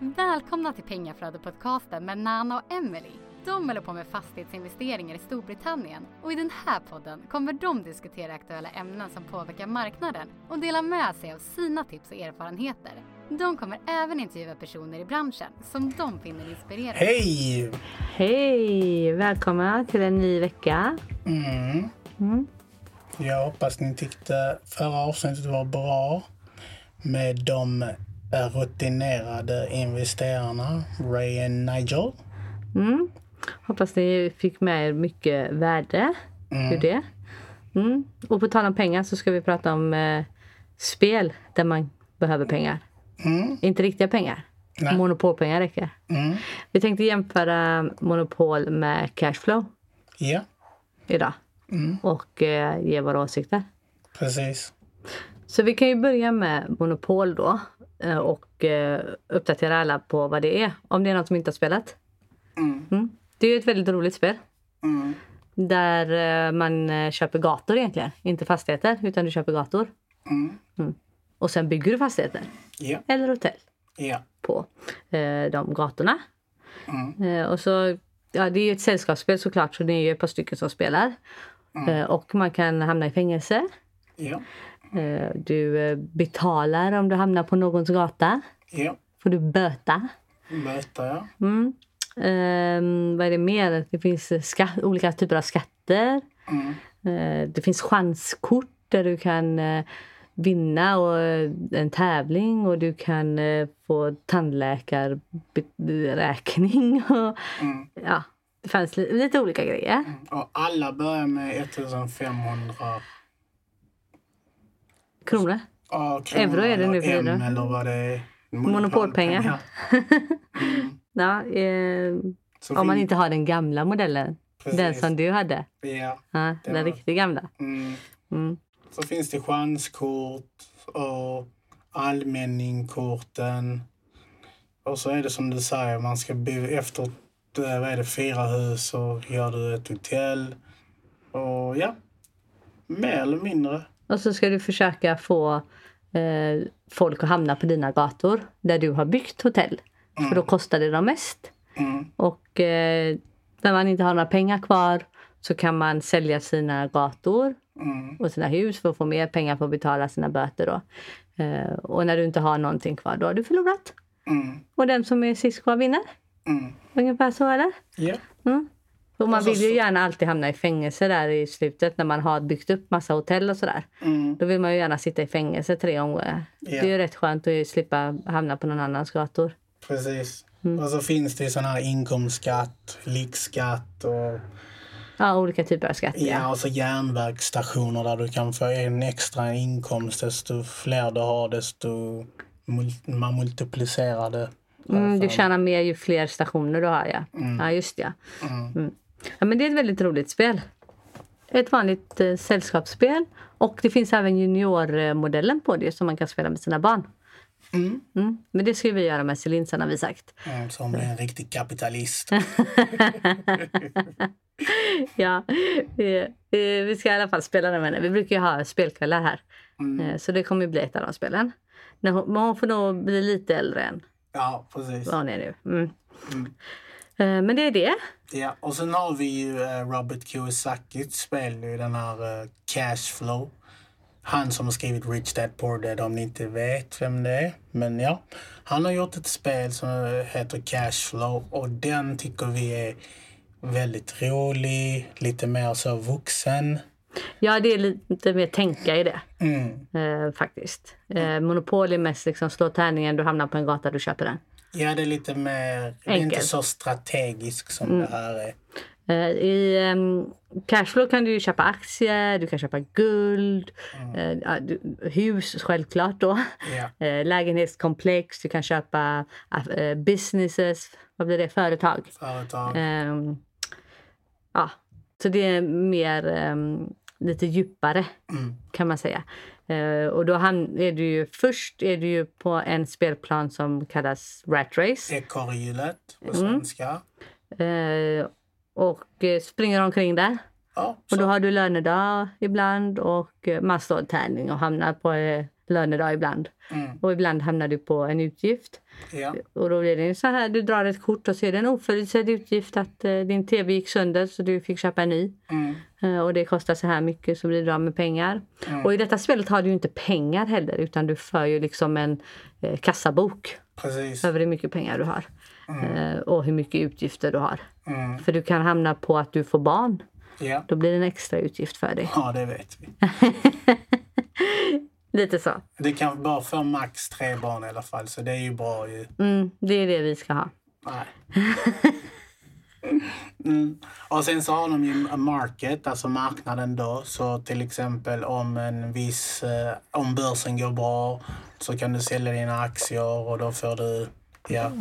Välkomna till Pengaflödet-podcasten med Nana och Emily. De håller på med fastighetsinvesteringar i Storbritannien och i den här podden kommer de diskutera aktuella ämnen som påverkar marknaden och dela med sig av sina tips och erfarenheter. De kommer även intervjua personer i branschen som de finner inspirerande. Hej! Hej! Välkomna till en ny vecka. Mm. Mm. Jag hoppas ni tyckte förra avsnittet var bra med de rutinerade investerarna Ray och Nigel. Mm. Hoppas ni fick med er mycket värde ur det. Mm. Och på tal om pengar så ska vi prata om eh, spel där man behöver pengar. Mm. Inte riktiga pengar. Nej. Monopolpengar räcker. Mm. Vi tänkte jämföra monopol med cashflow Ja, idag. Mm. Och eh, ge våra åsikter. precis. Så vi kan ju börja med Monopol då. Eh, Och eh, uppdatera alla på vad det är. Om det är någon som inte har spelat. Mm. Mm. Det är ett väldigt roligt spel. Mm. Där eh, man köper gator egentligen. Inte fastigheter, utan du köper gator. Mm. Och sen bygger du fastigheter. Ja, Eller hotell ja. på de gatorna. Mm. Och så, ja, det är ju ett sällskapsspel såklart, så det är ju ett par stycken som spelar. Och man kan hamna i fängelse. Eh, du eh, betalar om du hamnar på någons gata. ja. Får du böta. Möta, ja. Mm. Ehm, vad är det mer? Det finns eh, skatt, olika typer av skatter. Mm. Eh, det finns chanskort där du kan eh, vinna och, eh, en tävling och du kan eh, få tandläkarräkning. Och, Mm. ja, det fanns li- lite olika grejer. Och alla börjar med 1500 Kronor. ja, kronor Euro är det nu för tiden. eller vad det är. Monopolpengar. Ja, eh, om man inte har den gamla modellen. Den Precis. som du hade. Ja. Ja, den var- riktigt gamla. Mm. Mm. Så finns det chanskort och allmänningkorten. Och så är det som du säger, man ska bygga efter eh, vad är det, fyra hus så gör du ett hotell. Och ja, mer eller mindre. Och så ska du försöka få eh, folk att hamna på dina gator där du har byggt hotell. För då kostar det dem mest. Mm. Och eh, när man inte har några pengar kvar så kan man sälja sina gator Mm. och sina hus för att få mer pengar för att betala sina böter. Då. Eh, och när du inte har någonting kvar, då har du förlorat. Mm. Och den som är sist kvar vinner. Mm. Ungefär så är det. Ja. Mm. Och man Och så- vill ju gärna alltid hamna i fängelse där i slutet när man har byggt upp massa hotell och sådär. Mm. Då vill man ju gärna sitta i fängelse tre gånger. Ja. Det är ju rätt skönt att slippa hamna på någon annans gator. Precis. Mm. Och så finns det sån här inkomstskatt, liggskatt och, Ja, olika typer av skatter. ja, och så järnvägsstationer där du kan få en extra inkomst. Desto fler du har, desto mul- man multiplicerar det. Mm, du tjänar mer ju fler stationer du har, ja. Ja, just det. Ja. Mm. Ja, men det är ett väldigt roligt spel. Ett vanligt eh, sällskapsspel. Och det finns även juniormodellen på det som man kan spela med sina barn. Mm. Mm. Men det ska vi göra med Celine sen har vi sagt. Mm, som är en riktig kapitalist. ja, vi, vi vi ska i alla fall spela den med henne. Vi brukar ju ha spelkvällar här. Eh, Så det kommer ju bli ett av de spelen. Men hon får nog bli lite äldre än Ja, precis. vad hon är nu. Eh, Men det är det. Ja, och sen har vi ju eh, Robert Kiyosakis spel, ju den här eh, Cashflow. Han som har skrivit Rich Dad Poor Dad om ni inte vet vem det är. Men ja, han har gjort ett spel som heter Cashflow och den tycker vi är väldigt rolig, lite mer så vuxen. Ja, det är lite mer tänka i det. Mm. Eh, faktiskt. Eh, Monopol är mest liksom slå tärningen, du hamnar på en gata, du köper den. Ja, det är lite mer, det är inte Enkelt. så strategiskt som det här är. Eh, I um, Cashflow kan du köpa aktier, du kan köpa guld, eh, ja, du, hus självklart då. Ja. Eh, lägenhetskomplex, du kan köpa eh, businesses, vad blir det, företag. Företag. Ehm, ja, så det är mer ehm, lite djupare Mm. kan man säga. Eh, och då han, är du ju, först är du ju på en spelplan som kallas Rat Race. Ekorrhjulet på Mm. svenska. Eh, och eh, springer omkring där. Ja, Och då har du lönedag ibland och man slår tärning och hamnar på lönedag ibland. Mm. Och ibland hamnar du på en utgift. Ja. Och då blir det så här, du drar ett kort och så är det en oförutsedd utgift att eh, din tv gick sönder så du fick köpa en ny. Mm. Eh, och det kostar så här mycket så blir du av med pengar. Mm. Och i detta spelet har du ju inte pengar heller utan du för ju liksom en eh, kassabok Precis. över hur mycket pengar du har. Eh, och hur mycket utgifter du har. Mm. För du kan hamna på att du får barn. Ja. Då blir det en extra utgift för dig. ja, det vet vi. Lite så. Det kan bara få max tre barn i alla fall, så det är ju bra ju. Mm, det är det vi ska ha. Nej. Mm. Och sen så har de ju market, alltså marknaden då. Så till exempel om en viss, eh, om börsen går bra så kan du sälja dina aktier och då får du, ja,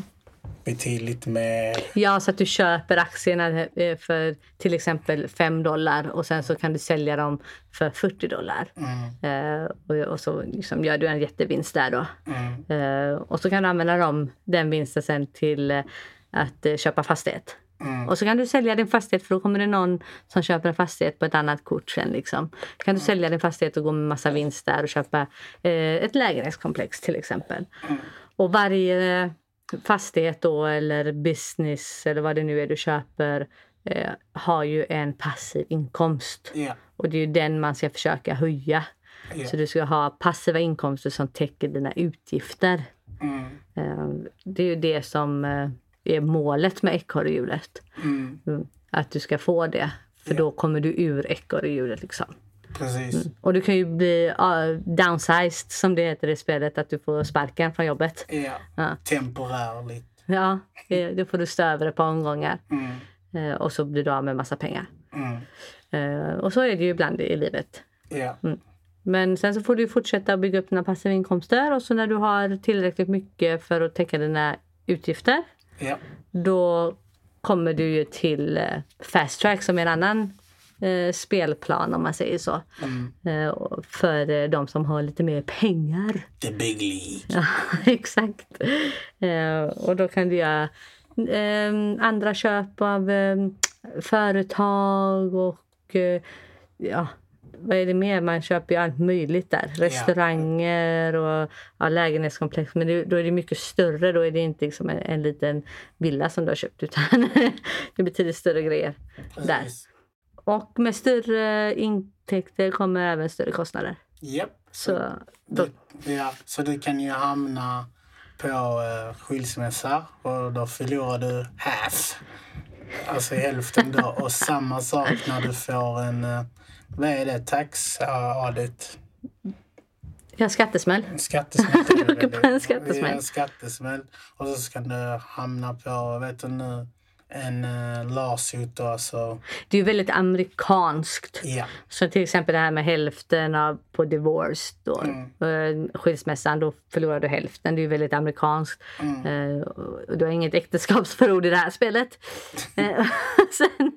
betydligt mer. Ja, så att du köper aktierna eh, för till exempel 5 dollar och sen så kan du sälja dem för 40 dollar. Mm, Eh, och, och så liksom gör du en jättevinst där då. mm, Eh, och så kan du använda dem, den vinsten sen till eh, att köpa fastighet. mm, Och så kan du sälja din fastighet för då kommer det någon som köper en fastighet på ett annat kort sen. Liksom. kan du sälja din fastighet och gå med massa vinst där och köpa ett lägenhetskomplex till exempel. mm. Och varje fastighet då eller business eller vad det nu är du köper eh, har ju en passiv inkomst. Ja, Och det är ju den man ska försöka höja. ja. Så du ska ha passiva inkomster som täcker dina utgifter. Mm, Eh, Det är ju det som eh, är målet med ekorrhjulet. mm, Mm. Att du ska få det. För Ja. då kommer du ur ekorrhjulet. Liksom. Precis. Och du kan ju bli uh, downsized som det heter i spelet. Att du får sparken från jobbet. Ja, Ja. temporärligt. Ja, då får du stå över ett par omgångar. Mm, Eh, och så blir du av med massa pengar. mm, Eh, och så är det ju ibland i livet. ja, Men sen så får du fortsätta bygga upp dina passiva inkomster. Och så när du har tillräckligt mycket för att täcka dina utgifter. ja, Då kommer du ju till eh, Fast Track som är en annan eh, spelplan om man säger så. mm. Eh, för eh, de som har lite mer pengar. The big league. Ja, exakt. Eh, och då kan du göra eh, andra köp av eh, företag och eh, ja, vad är det mer? Man köper ju allt möjligt där. Restauranger och ja, lägenhetskomplex. Men det, då är det mycket större. Då är det inte liksom en, en liten villa som du har köpt utan det betyder större grejer där. Och med större intäkter kommer även större kostnader. Japp. Så då, Du, ja, så du kan ju hamna på uh, skilsmässa och då förlorar du half. Alltså hälften då. Och samma sak när du får en, uh, vad är det, tax uh, audit? ja, skattesmäll. En skattesmäll. det Åker på en skattesmäll. Ja, En skattesmäll. Och så kan du hamna på, vet du nu, en uh, lawsuit. Alltså, Det är väldigt amerikanskt. ja. Så till exempel det här med hälften av på divorce, då, Mm. eh, skilsmässan, då förlorar du hälften. Det är väldigt amerikanskt. Mm. Och du har inget äktenskapsförord i det här spelet. Sen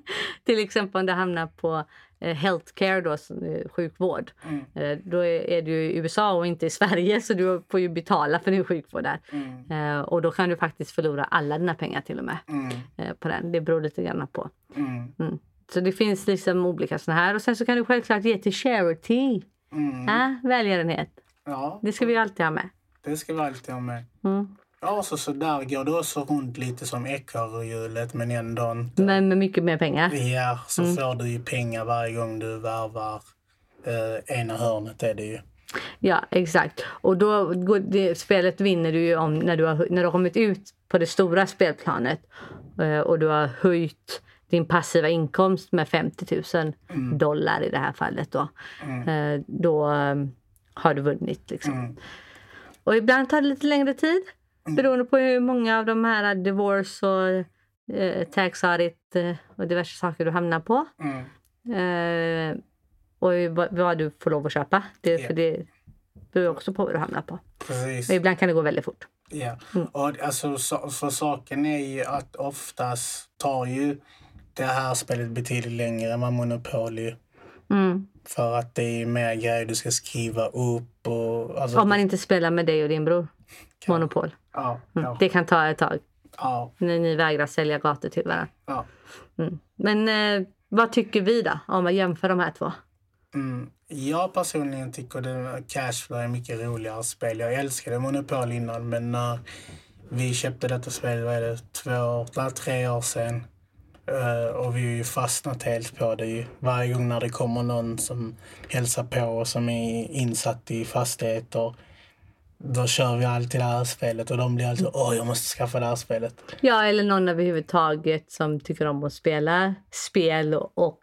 till exempel om du hamnar på healthcare, då, är sjukvård. Mm. Eh, då är, du i USA och inte i Sverige så du får ju betala för din sjukvård där. Mm. Eh, och då kan du faktiskt förlora alla dina pengar till och med Mm. eh, på den. Det beror lite grann på. Mm. Så det finns liksom olika såna här. Och sen så kan du självklart ge till charity. Mm. Ja, välgörenhet. Ja, Det ska vi alltid ha med. det ska vi alltid ha med. Mm. Ja, så, så där går du också runt lite som ekorrhjulet men ändå inte. Men med mycket mer pengar. Ja, så Mm. får du ju pengar varje gång du värvar eh, ena hörnet är det ju. Ja, exakt. Och då det, spelet vinner du ju om när du, har, när du har kommit ut på det stora spelplanet eh, och du har höjt din passiva inkomst med 50 000 dollar i det här fallet. Då, eh, då eh, har du vunnit. Liksom. Mm. Och ibland tar det lite längre tid beroende på hur många av de här divorce och eh, tax audit eh, och diverse saker du hamnar på. Mm. Eh, och vad, vad du får lov att köpa. Det, Ja. För det beror också på vad du hamnar på. Precis. Och ibland kan det gå väldigt fort. Ja. Mm. Och alltså, så, för saken är ju att oftast tar ju det här spelet betydligt längre än vad Monopoly. Mm. För att det är mer grejer du ska skriva upp och... Alltså, Om man inte spelar med dig och din bror. Monopol. Ja, Mm. ja, Det kan ta ett tag. ja, När ni vägrar sälja gator till varandra. ja. Mm. Men eh, vad tycker vi då om att jämföra de här två? Mm. Jag personligen tycker att Cashflow är mycket roligare spel. Jag älskade Monopol innan, men när vi köpte detta spel, vad är det, två, tre år sedan. Uh, och vi har ju fastnat helt på det ju. Varje gång när det kommer någon som hälsar på och som är insatt i fastigheter då kör vi alltid det här spelet och de blir alltid åh jag måste skaffa det här spelet. Ja, eller någon överhuvudtaget som tycker om att spela spel och, och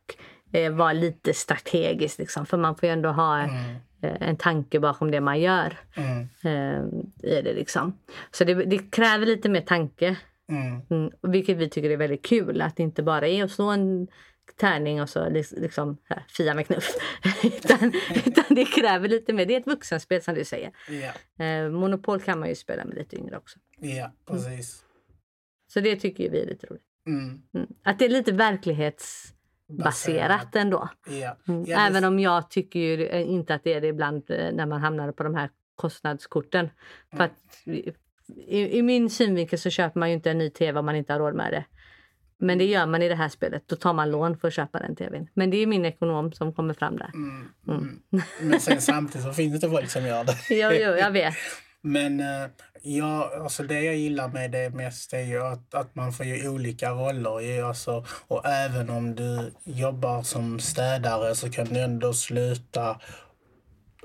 eh, vara lite strategisk liksom. För man får ju ändå ha mm. eh, en tanke bakom det man gör. Mm. Eh, i det liksom. Så det, det, kräver lite mer tanke. Mm. mm vilket vi tycker är väldigt kul. Att det inte bara är att slå en tärning och så liksom här, fia med knuff. utan, utan det kräver lite mer. Det är ett vuxenspel som du säger. Yeah. Eh, Monopol kan man ju spela med lite yngre också. Ja, yeah, precis. Mm. Så det tycker vi är lite roligt. Mm. Mm. Att det är lite verklighetsbaserat ändå. Yeah. Mm. Även om jag tycker ju inte att det är det ibland eh, när man hamnar på de här kostnadskorten. För mm. att i, i, min synvinkel så köper man ju inte en ny tv om man inte har råd med det. Men det gör man i det här spelet. Då tar man lån för att köpa den tvn. Men det är min ekonom som kommer fram där. Mm, mm. mm. Men sen samtidigt så finns det folk som gör det. jo, jo, jag vet. Men uh, ja, alltså det jag gillar med det mest är ju att, att man får ju olika roller. Alltså, och även om du jobbar som städare så kan du ändå sluta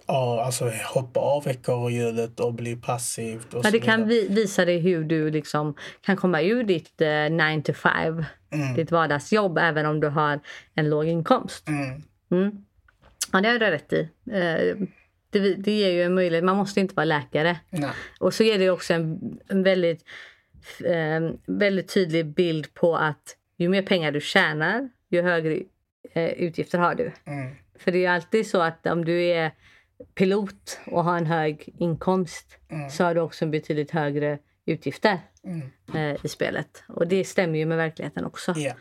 Ja, alltså hoppa av ekorrhjulet och bli passivt. Och ja, det kan vi, visa dig hur du liksom kan komma ur ditt 9 uh, to 5, mm. ditt vardagsjobb, även om du har en låg inkomst. Mm. Mm. Ja, det har du rätt i. Uh, det, det ger ju en möjlighet. Man måste inte vara läkare. Nej. Och så ger det också en, en väldigt, uh, väldigt tydlig bild på att ju mer pengar du tjänar, ju högre uh, utgifter har du. Mm. För det är alltid så att om du är pilot och har en hög inkomst mm. så har du också en betydligt högre utgifter mm. eh, i spelet. Och det stämmer ju med verkligheten också. Yeah.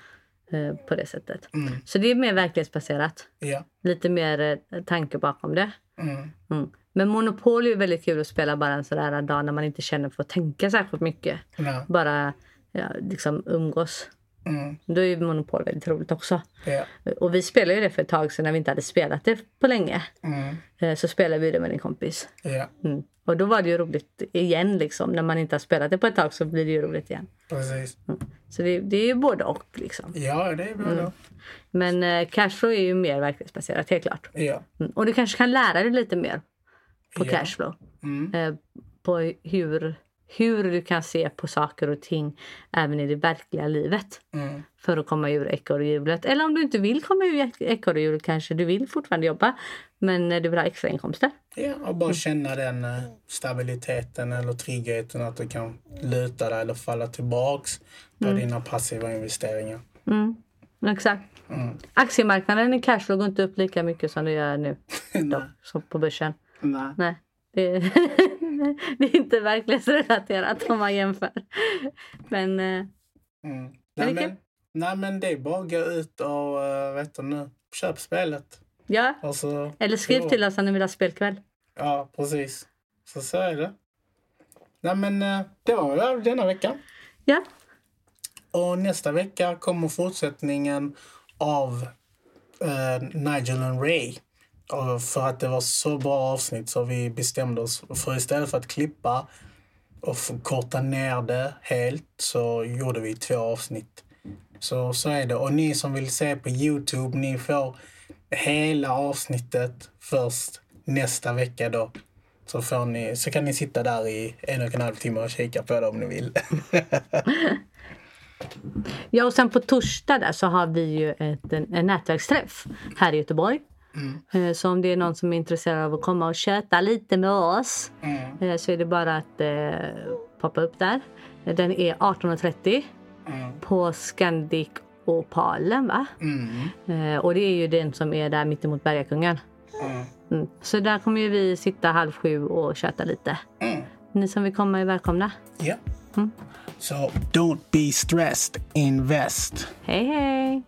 Eh, på det sättet. Mm. Så det är mer verklighetsbaserat. Yeah. Lite mer eh, tanke bakom det. Mm. Mm. Men Monopol är väldigt kul att spela bara en sådär dag när man inte känner för att tänka särskilt mycket. Bara ja, liksom umgås. Mm. Då är Monopol väldigt roligt också. Yeah. Och vi spelade ju det för ett tag sedan när vi inte hade spelat det på länge. Mm. Eh, så spelade vi det med en kompis. Yeah. Mm. Och då var det ju roligt igen liksom. När man inte har spelat det på ett tag så blir det ju roligt igen. Precis. Mm. Så det, det, är ju både och liksom. Ja, det är både mm. och. Men eh, cashflow är ju mer verklighetsbaserat, helt klart. Ja. Mm. Och du kanske kan lära dig lite mer på ja. cashflow. Eh, på hur hur du kan se på saker och ting även i det verkliga livet. Mm. För att komma ur ekorrhjulet. Eller om du inte vill komma ur ekorrhjulet kanske du vill fortfarande jobba. Men du vill ha extra inkomster. Ja, och bara känna den eh, stabiliteten eller tryggheten att du kan luta dig eller falla tillbaks på mm. dina passiva investeringar. Mm. Exakt. Mm. Aktiemarknaden i cashflow går inte upp lika mycket som det gör nu. då, som på börsen. Nej. Nej. Det det är inte verklighetsrelaterat om man jämför. Men, eh, mm. nej, men, nej, men det är bara att gå ut och uh, vet du nu, köp spelet. Ja, alltså, eller skriv till oss om ni vill ha spelkväll. Ja, precis. Så så är det. Nej, men uh, det var denna vecka. Ja. Och nästa vecka kommer fortsättningen av uh, Nigel and Ray. Och för att det var så bra avsnitt så vi bestämde oss för istället för att klippa och korta ner det helt så gjorde vi två avsnitt. Så, så är det. Och ni som vill se på Youtube, ni får hela avsnittet först nästa vecka då. Så, får ni, så kan ni sitta där i en och en halv timme och kika på det om ni vill. ja, och sen på torsdag där så har vi ju ett, en, en nätverksträff här i Göteborg. Mm. Så om det är någon som är intresserad av att komma och köta lite med oss mm. Eh, så är det bara att eh, poppa upp där. Den är 18.30 mm. på Scandic Opalen va? Mm. Eh, och det är ju den som är där mittemot Bergakungen. Mm. Mm. Så där kommer vi sitta halv sju och köta lite. Ni som vill komma är välkomna. Ja. Yeah. So don't be stressed, invest. Hej hej!